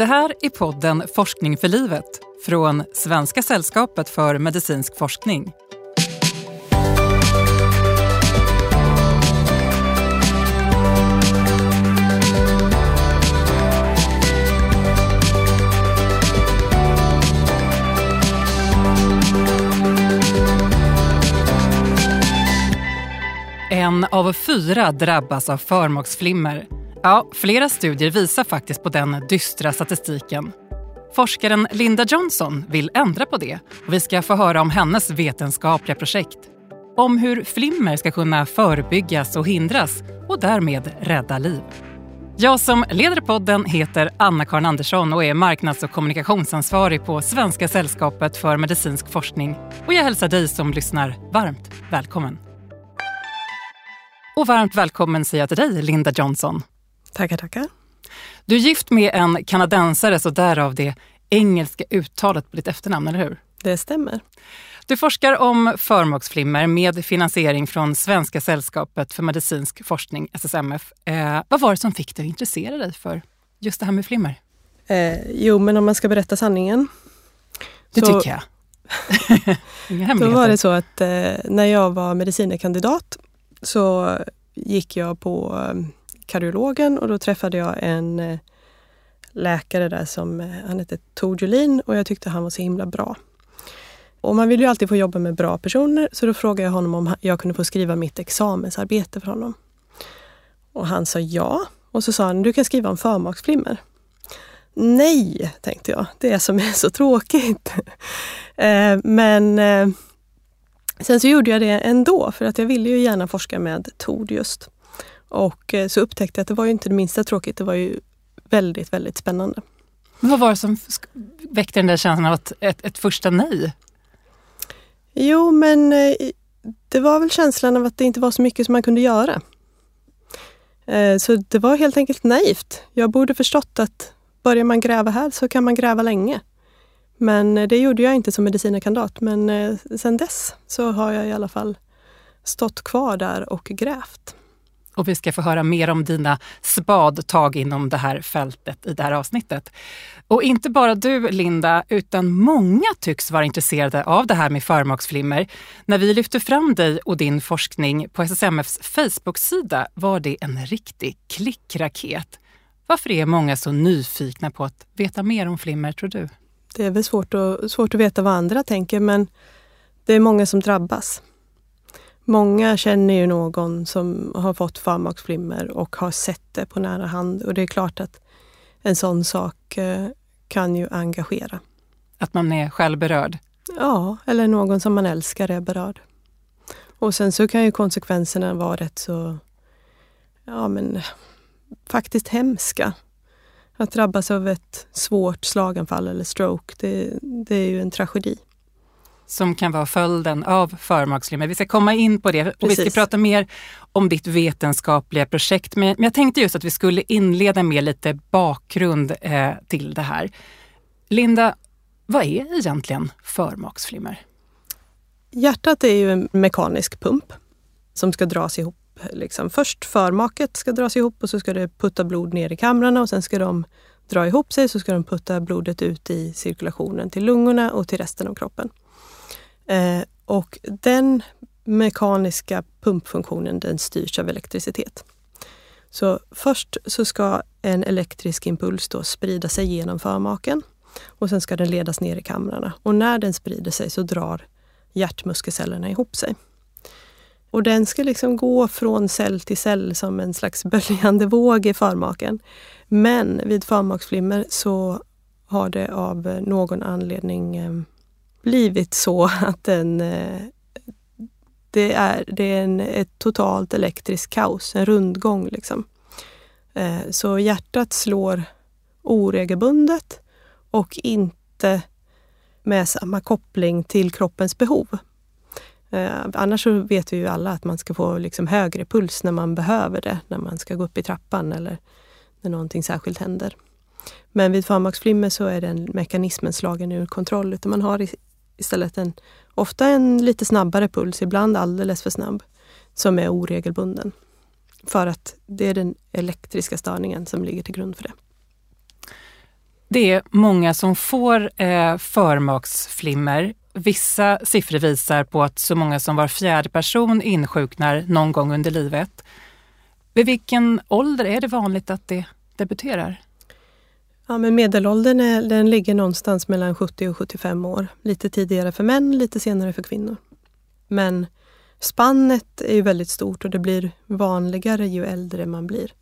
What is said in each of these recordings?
Det här är podden Forskning för livet från Svenska sällskapet för medicinsk forskning. En av fyra drabbas av förmaksflimmer. Ja, flera studier visar faktiskt på den dystra statistiken. Forskaren Linda Johnson vill ändra på det och vi ska få höra om hennes vetenskapliga projekt. Om hur flimmer ska kunna förebyggas och hindras och därmed rädda liv. Jag som leder podden heter Anna-Karin Andersson och är marknads och kommunikationsansvarig på Svenska sällskapet för medicinsk forskning. Och jag hälsar dig som lyssnar varmt välkommen. Och varmt välkommen säger jag till dig, Linda Johnson. Tackar, tackar. Du är gift med en kanadensare, så därav det engelska uttalet på ditt efternamn, eller hur? Det stämmer. Du forskar om förmaksflimmer med finansiering från Svenska sällskapet för medicinsk forskning, SSMF. Eh, vad var det som fick dig att intressera dig för just det här med flimmer? Eh, jo, men om man ska berätta sanningen. Det så, tycker jag. Inga Då var det så att eh, när jag var medicinekandidat så gick jag på eh, kardiologen och då träffade jag en eh, läkare där som, eh, han hette Tor Julin och jag tyckte han var så himla bra. Och man vill ju alltid få jobba med bra personer så då frågade jag honom om jag kunde få skriva mitt examensarbete för honom. Och han sa ja. Och så sa han, du kan skriva om förmaksflimmer. Nej, tänkte jag. Det är som är så tråkigt. Eh, men Sen så gjorde jag det ändå för att jag ville ju gärna forska med tord just. Och eh, så upptäckte jag att det var ju inte det minsta tråkigt, det var ju väldigt, väldigt spännande. Men vad var det som väckte den där känslan av ett, ett, ett första nej? Jo, men eh, det var väl känslan av att det inte var så mycket som man kunde göra. Eh, så det var helt enkelt naivt. Jag borde förstått att börjar man gräva här så kan man gräva länge. Men det gjorde jag inte som medicinarkandidat. Men sen dess så har jag i alla fall stått kvar där och grävt. Och vi ska få höra mer om dina spadtag inom det här fältet i det här avsnittet. Och inte bara du, Linda, utan många tycks vara intresserade av det här med förmaksflimmer. När vi lyfte fram dig och din forskning på SSMFs Facebook-sida var det en riktig klickraket. Varför är många så nyfikna på att veta mer om flimmer, tror du? Det är väl svårt att, svårt att veta vad andra tänker men det är många som drabbas. Många känner ju någon som har fått förmaksflimmer och har sett det på nära hand och det är klart att en sån sak eh, kan ju engagera. Att man är själv berörd? Ja, eller någon som man älskar är berörd. Och sen så kan ju konsekvenserna vara rätt så, ja men faktiskt hemska. Att drabbas av ett svårt slaganfall eller stroke, det, det är ju en tragedi. Som kan vara följden av förmaksflimmer. Vi ska komma in på det och Precis. vi ska prata mer om ditt vetenskapliga projekt. Men jag tänkte just att vi skulle inleda med lite bakgrund eh, till det här. Linda, vad är egentligen förmaksflimmer? Hjärtat är ju en mekanisk pump som ska dras ihop liksom, först förmaket ska dras ihop och så ska det putta blod ner i kamrarna och sen ska de dra ihop sig så ska de putta blodet ut i cirkulationen till lungorna och till resten av kroppen. Eh, och den mekaniska pumpfunktionen den styrs av elektricitet. Så först så ska en elektrisk impuls då sprida sig genom förmaken och sen ska den ledas ner i kamrarna. Och när den sprider sig så drar hjärtmuskelcellerna ihop sig. Och den ska liksom gå från cell till cell som en slags böljande våg i förmaken. Men vid förmaksflimmer så har det av någon anledning eh, blivit så att den, eh, det är, det är en, ett totalt elektriskt kaos, en rundgång. Liksom. Eh, så hjärtat slår oregelbundet och inte med samma koppling till kroppens behov. Eh, annars så vet vi ju alla att man ska få liksom högre puls när man behöver det, när man ska gå upp i trappan eller när någonting särskilt händer. Men vid förmaksflimmer så är den mekanismen slagen ur kontroll, utan man har istället en, ofta en lite snabbare puls, ibland alldeles för snabb, som är oregelbunden. För att det är den elektriska störningen som ligger till grund för det. Det är många som får eh, förmaksflimmer. Vissa siffror visar på att så många som var fjärde person insjuknar någon gång under livet. Vid vilken ålder är det vanligt att det debuterar? Ja, men medelåldern är, den ligger någonstans mellan 70 och 75 år. Lite tidigare för män, lite senare för kvinnor. Men spannet är ju väldigt stort och det blir vanligare ju äldre man blir.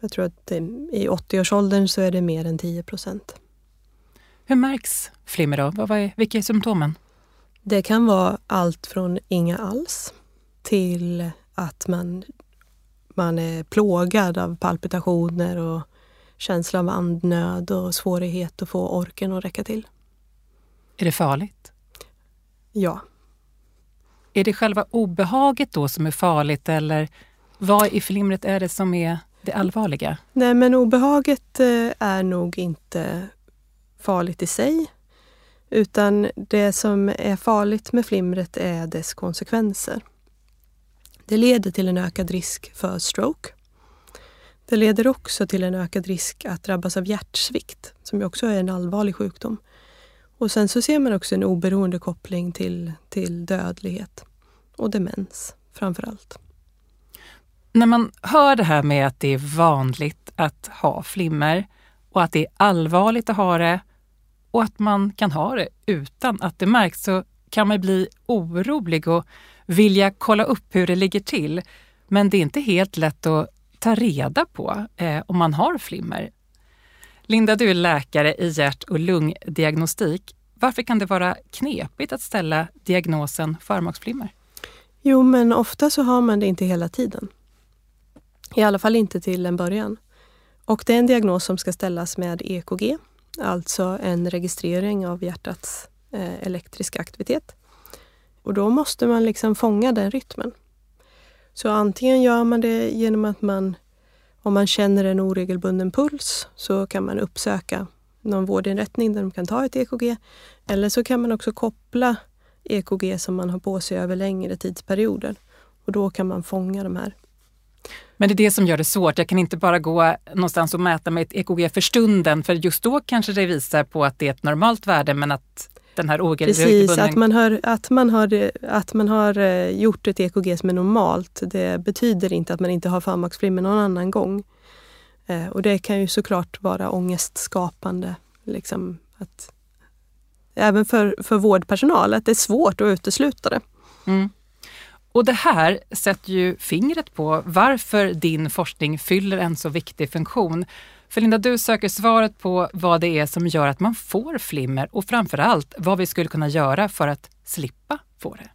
Jag tror att det, i 80-årsåldern så är det mer än 10 procent. Hur märks flimmer då? Vad är, vilka är symptomen? Det kan vara allt från inga alls till att man, man är plågad av palpitationer och känsla av andnöd och svårighet att få orken att räcka till. Är det farligt? Ja. Är det själva obehaget då som är farligt eller vad i flimret är det som är det allvarliga? Nej, men obehaget eh, är nog inte farligt i sig. Utan det som är farligt med flimret är dess konsekvenser. Det leder till en ökad risk för stroke. Det leder också till en ökad risk att drabbas av hjärtsvikt, som ju också är en allvarlig sjukdom. Och sen så ser man också en oberoende koppling till, till dödlighet och demens framför allt. När man hör det här med att det är vanligt att ha flimmer och att det är allvarligt att ha det och att man kan ha det utan att det märks så kan man bli orolig och vilja kolla upp hur det ligger till. Men det är inte helt lätt att ta reda på eh, om man har flimmer. Linda, du är läkare i hjärt och lungdiagnostik. Varför kan det vara knepigt att ställa diagnosen förmaksflimmer? Jo, men ofta så har man det inte hela tiden. I alla fall inte till en början. Och det är en diagnos som ska ställas med EKG, alltså en registrering av hjärtats eh, elektriska aktivitet. Och då måste man liksom fånga den rytmen. Så antingen gör man det genom att man, om man känner en oregelbunden puls, så kan man uppsöka någon vårdinrättning där de kan ta ett EKG. Eller så kan man också koppla EKG som man har på sig över längre tidsperioder. Och då kan man fånga de här men det är det som gör det svårt. Jag kan inte bara gå någonstans och mäta med ett EKG för stunden, för just då kanske det visar på att det är ett normalt värde, men att den här oregelbunden... Precis, att man, har, att, man har, att man har eh, gjort ett EKG som är normalt, det betyder inte att man inte har förmaksflimmer någon annan gång. Eh, och det kan ju såklart vara ångestskapande. Liksom, att, även för, för vårdpersonal, att det är svårt att utesluta det. Mm. Och det här sätter ju fingret på varför din forskning fyller en så viktig funktion. För Linda, du söker svaret på vad det är som gör att man får flimmer och framför allt vad vi skulle kunna göra för att slippa få det.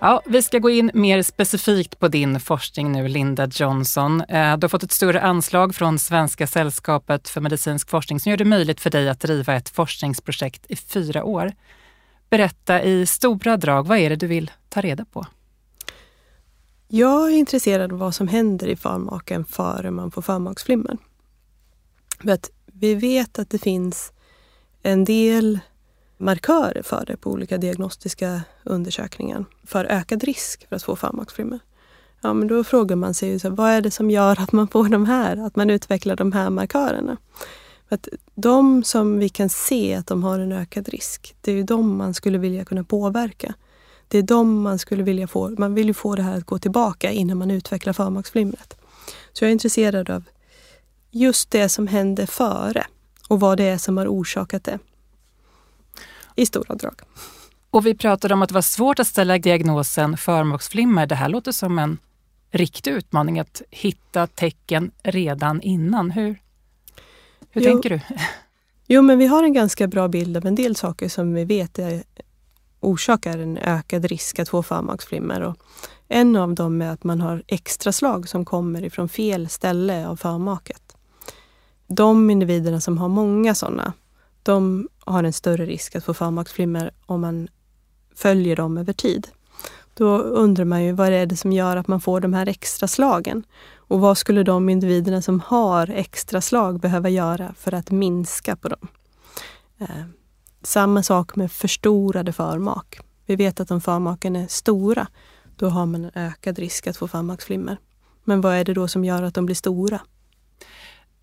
Ja, vi ska gå in mer specifikt på din forskning nu, Linda Johnson. Eh, du har fått ett större anslag från Svenska sällskapet för medicinsk forskning som gör det möjligt för dig att driva ett forskningsprojekt i fyra år. Berätta i stora drag, vad är det du vill ta reda på? Jag är intresserad av vad som händer i förmaken före man får förmaksflimmer. vi vet att det finns en del markörer för det på olika diagnostiska undersökningar för ökad risk för att få förmaksflimmer. Ja, men då frågar man sig så vad är det som gör att man får de här, att man utvecklar de här markörerna? Att de som vi kan se att de har en ökad risk, det är ju de man skulle vilja kunna påverka. Det är de man skulle vilja få, man vill ju få det här att gå tillbaka innan man utvecklar förmaksflimret. Så jag är intresserad av just det som hände före och vad det är som har orsakat det i stora drag. Och vi pratade om att det var svårt att ställa diagnosen förmaksflimmer. Det här låter som en riktig utmaning att hitta tecken redan innan. Hur, hur tänker du? Jo, men vi har en ganska bra bild av en del saker som vi vet är, orsakar en ökad risk att få förmaksflimmer. Och en av dem är att man har extra slag som kommer ifrån fel ställe av förmaket. De individerna som har många sådana de har en större risk att få förmaksflimmer om man följer dem över tid. Då undrar man ju vad är det som gör att man får de här extra slagen? Och vad skulle de individerna som har extra slag behöva göra för att minska på dem? Eh, samma sak med förstorade förmak. Vi vet att om förmaken är stora, då har man en ökad risk att få förmaksflimmer. Men vad är det då som gör att de blir stora?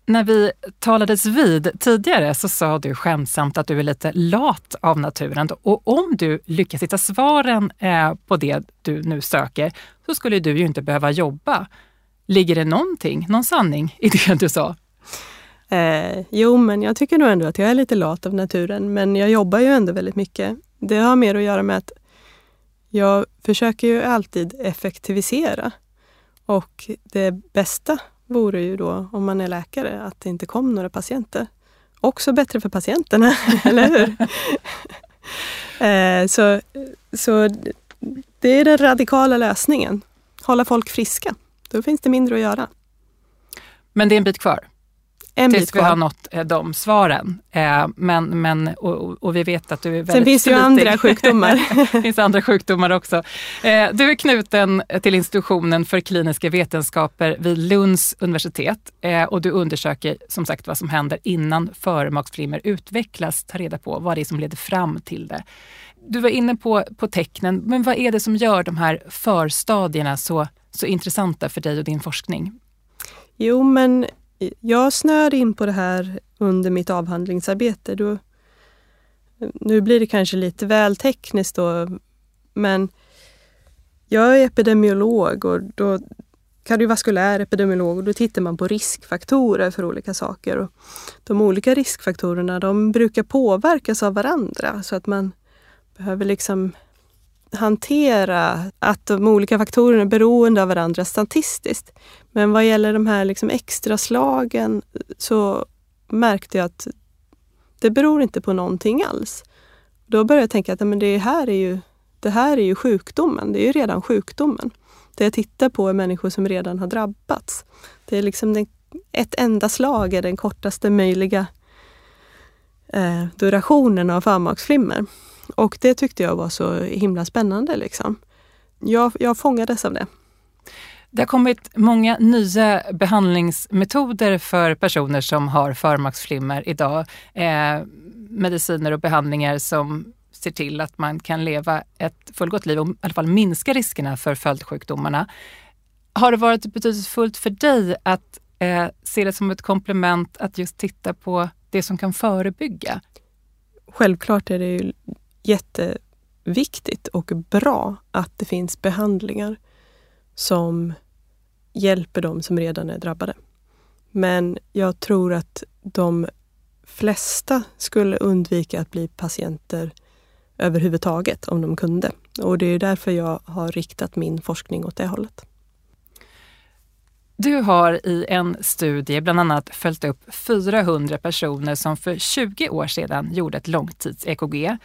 När vi talades vid tidigare så sa du skämtsamt att du är lite lat av naturen. Och om du lyckas hitta svaren eh, på det du nu söker så skulle du ju inte behöva jobba. Ligger det någonting, någon sanning i det du sa? Eh, jo, men jag tycker nog ändå att jag är lite lat av naturen. Men jag jobbar ju ändå väldigt mycket. Det har mer att göra med att jag försöker ju alltid effektivisera. Och det bästa vore ju då, om man är läkare, att det inte kom några patienter. Också bättre för patienterna, eller hur? eh, så, så det är den radikala lösningen. Hålla folk friska. Då finns det mindre att göra. Men det är en bit kvar? En tills vi har nått eh, de svaren. Eh, men, men, och, och, vi vet att du är väldigt Sen finns det ju andra sjukdomar. det finns andra sjukdomar också. Eh, du är knuten till institutionen för kliniska vetenskaper vid Lunds universitet och du undersöker som sagt vad som händer innan förmaksflimmer utvecklas. Ta reda på vad det är som leder fram till det. Du var inne på, på tecknen, men vad är det som gör de här förstadierna så, så intressanta för dig och din forskning? Jo, men jag snöade in på det här under mitt avhandlingsarbete. Då, nu blir det kanske lite väl tekniskt då, men jag är epidemiolog och då kardiovaskulär epidemiolog och då tittar man på riskfaktorer för olika saker. Och de olika riskfaktorerna de brukar påverkas av varandra så att man behöver liksom hantera att de olika faktorerna är beroende av varandra statistiskt. Men vad gäller de här liksom extra slagen så märkte jag att det beror inte på någonting alls. Då började jag tänka att men det, här är ju, det här är ju sjukdomen. Det är ju redan sjukdomen. Det jag tittar på är människor som redan har drabbats. Det är liksom den, ett enda slag är den kortaste möjliga eh, durationen av förmaksflimmer. Och det tyckte jag var så himla spännande. Liksom. Jag, jag fångades av det. Det har kommit många nya behandlingsmetoder för personer som har förmaksflimmer idag. Eh, mediciner och behandlingar som ser till att man kan leva ett fullgott liv och i alla fall minska riskerna för följdsjukdomarna. Har det varit betydelsefullt för dig att eh, se det som ett komplement att just titta på det som kan förebygga? Självklart är det ju jätteviktigt och bra att det finns behandlingar som hjälper de som redan är drabbade. Men jag tror att de flesta skulle undvika att bli patienter överhuvudtaget om de kunde. Och det är därför jag har riktat min forskning åt det hållet. Du har i en studie bland annat följt upp 400 personer som för 20 år sedan gjorde ett långtids-EKG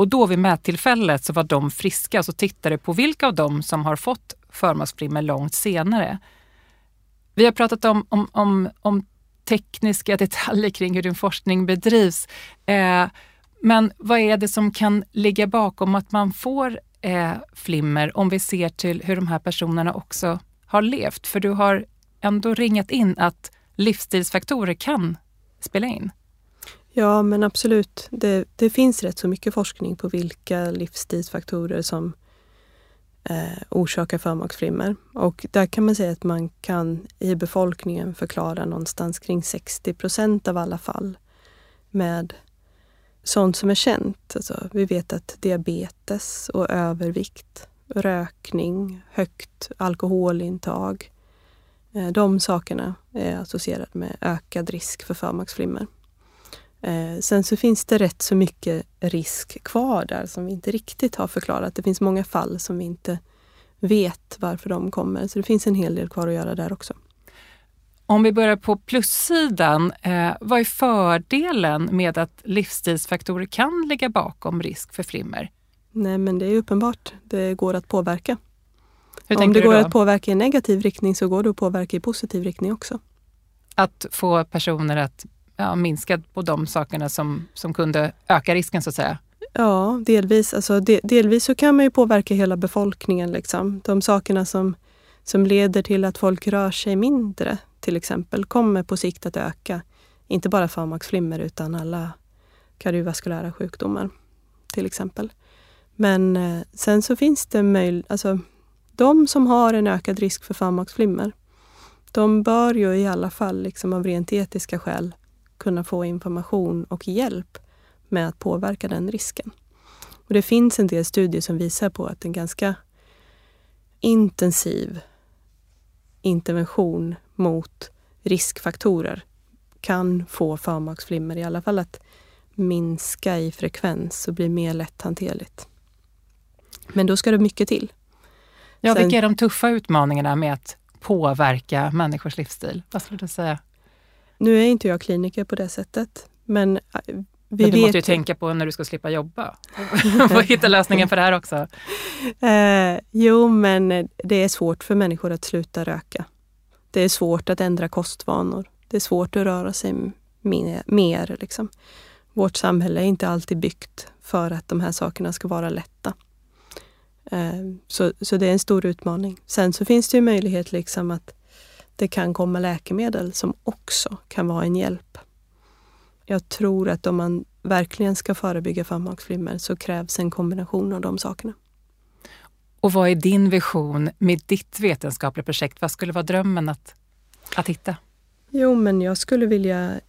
och då vid mättillfället så var de friska, så tittade på vilka av dem som har fått förmaksflimmer långt senare. Vi har pratat om, om, om, om tekniska detaljer kring hur din forskning bedrivs. Eh, men vad är det som kan ligga bakom att man får eh, flimmer om vi ser till hur de här personerna också har levt? För du har ändå ringat in att livsstilsfaktorer kan spela in. Ja, men absolut. Det, det finns rätt så mycket forskning på vilka livsstilsfaktorer som eh, orsakar förmaksflimmer. Och där kan man säga att man kan i befolkningen förklara någonstans kring 60 procent av alla fall med sånt som är känt. Alltså, vi vet att diabetes och övervikt, rökning, högt alkoholintag, eh, de sakerna är associerade med ökad risk för förmaksflimmer. Eh, sen så finns det rätt så mycket risk kvar där som vi inte riktigt har förklarat. Det finns många fall som vi inte vet varför de kommer. Så det finns en hel del kvar att göra där också. Om vi börjar på plussidan, eh, vad är fördelen med att livsstilsfaktorer kan ligga bakom risk för flimmer? Nej, men det är uppenbart. Det går att påverka. Om det går att påverka i negativ riktning så går det att påverka i positiv riktning också. Att få personer att ja, minskat på de sakerna som, som kunde öka risken så att säga? Ja, delvis. Alltså, de, delvis så kan man ju påverka hela befolkningen. Liksom. De sakerna som, som leder till att folk rör sig mindre till exempel kommer på sikt att öka. Inte bara förmaksflimmer utan alla kardiovaskulära sjukdomar till exempel. Men eh, sen så finns det möjlighet, alltså, de som har en ökad risk för förmaksflimmer, de bör ju i alla fall liksom av rent etiska skäl kunna få information och hjälp med att påverka den risken. Och det finns en del studier som visar på att en ganska intensiv intervention mot riskfaktorer kan få förmaksflimmer, i alla fall att minska i frekvens och bli mer lätthanterligt. Men då ska det mycket till. Ja, Sen, vilka är de tuffa utmaningarna med att påverka människors livsstil? Vad skulle du säga? Nu är inte jag kliniker på det sättet, men äh, vi men du måste ju tänka på när du ska slippa jobba. och hitta lösningen för det här också. Eh, jo, men det är svårt för människor att sluta röka. Det är svårt att ändra kostvanor. Det är svårt att röra sig mer. mer liksom. Vårt samhälle är inte alltid byggt för att de här sakerna ska vara lätta. Eh, så, så det är en stor utmaning. Sen så finns det ju möjlighet liksom att det kan komma läkemedel som också kan vara en hjälp. Jag tror att om man verkligen ska förebygga förmaksflimmer så krävs en kombination av de sakerna. Och vad är din vision med ditt vetenskapliga projekt? Vad skulle vara drömmen att, att hitta? Jo, men jag skulle vilja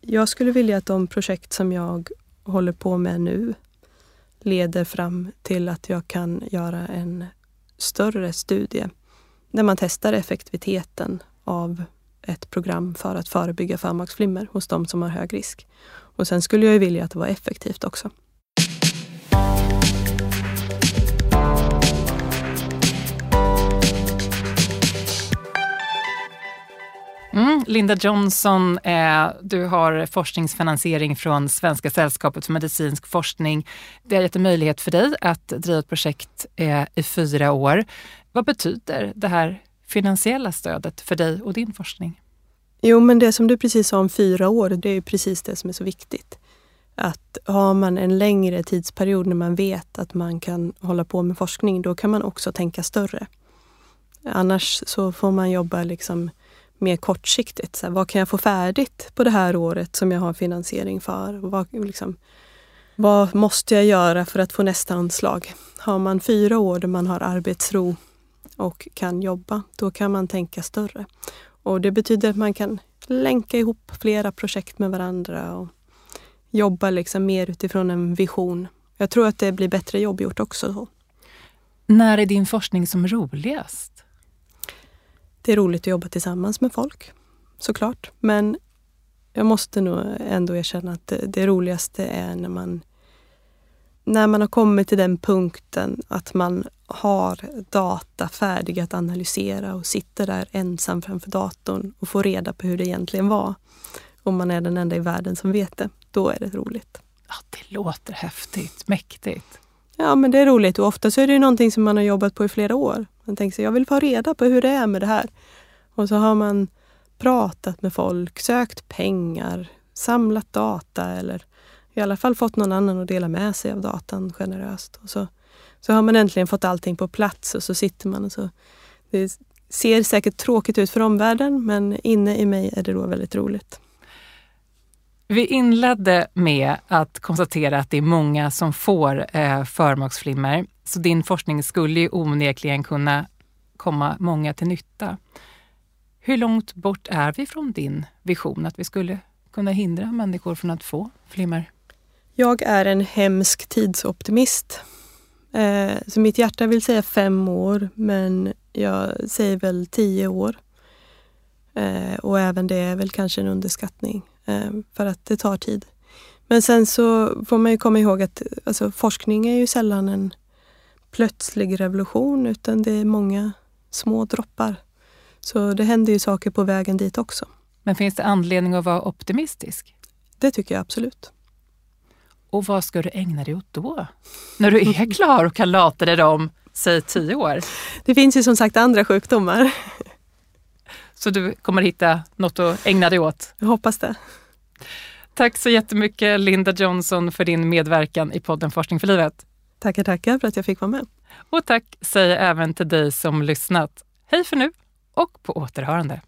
jag skulle vilja att de projekt som jag håller på med nu leder fram till att jag kan göra en större studie där man testar effektiviteten av ett program för att förebygga förmaksflimmer hos de som har hög risk. Och sen skulle jag vilja att det var effektivt också. Mm, Linda Johnson, eh, du har forskningsfinansiering från Svenska sällskapet för medicinsk forskning. Det har gett en möjlighet för dig att driva ett projekt eh, i fyra år. Vad betyder det här finansiella stödet för dig och din forskning? Jo, men det som du precis sa om fyra år, det är precis det som är så viktigt. Att har man en längre tidsperiod när man vet att man kan hålla på med forskning, då kan man också tänka större. Annars så får man jobba liksom mer kortsiktigt. Så här, vad kan jag få färdigt på det här året som jag har finansiering för? Vad, liksom, vad måste jag göra för att få nästa anslag? Har man fyra år där man har arbetsro och kan jobba, då kan man tänka större. Och det betyder att man kan länka ihop flera projekt med varandra och jobba liksom mer utifrån en vision. Jag tror att det blir bättre jobb gjort också. Då. När är din forskning som roligast? Det är roligt att jobba tillsammans med folk, såklart. Men jag måste nog ändå erkänna att det, det roligaste är när man när man har kommit till den punkten att man har data färdiga att analysera och sitter där ensam framför datorn och får reda på hur det egentligen var. Om man är den enda i världen som vet det, då är det roligt. Ja, det låter häftigt, mäktigt. Ja, men det är roligt och ofta så är det någonting som man har jobbat på i flera år. Man tänker sig, jag vill få reda på hur det är med det här. Och så har man pratat med folk, sökt pengar, samlat data eller i alla fall fått någon annan att dela med sig av datan generöst. Och så, så har man äntligen fått allting på plats och så sitter man och så... Det ser säkert tråkigt ut för omvärlden men inne i mig är det då väldigt roligt. Vi inledde med att konstatera att det är många som får eh, förmaksflimmer. Så din forskning skulle ju onekligen kunna komma många till nytta. Hur långt bort är vi från din vision att vi skulle kunna hindra människor från att få flimmer? Jag är en hemsk tidsoptimist. Eh, så mitt hjärta vill säga fem år, men jag säger väl tio år. Eh, och även det är väl kanske en underskattning, för att det tar tid. Men sen så får man ju komma ihåg att alltså, forskning är ju sällan en plötslig revolution, utan det är många små droppar. Så det händer ju saker på vägen dit också. Men finns det anledning att vara optimistisk? Det tycker jag absolut. Och vad ska du ägna dig åt då? När du är klar och kan lata dig om, säg tio år? Det finns ju som sagt andra sjukdomar. Så du kommer hitta något att ägna dig åt? Jag hoppas det. Tack så jättemycket Linda Johnson för din medverkan i podden Forskning för livet. Tackar, tackar för att jag fick vara med. Och tack säger även till dig som lyssnat. Hej för nu och på återhörande.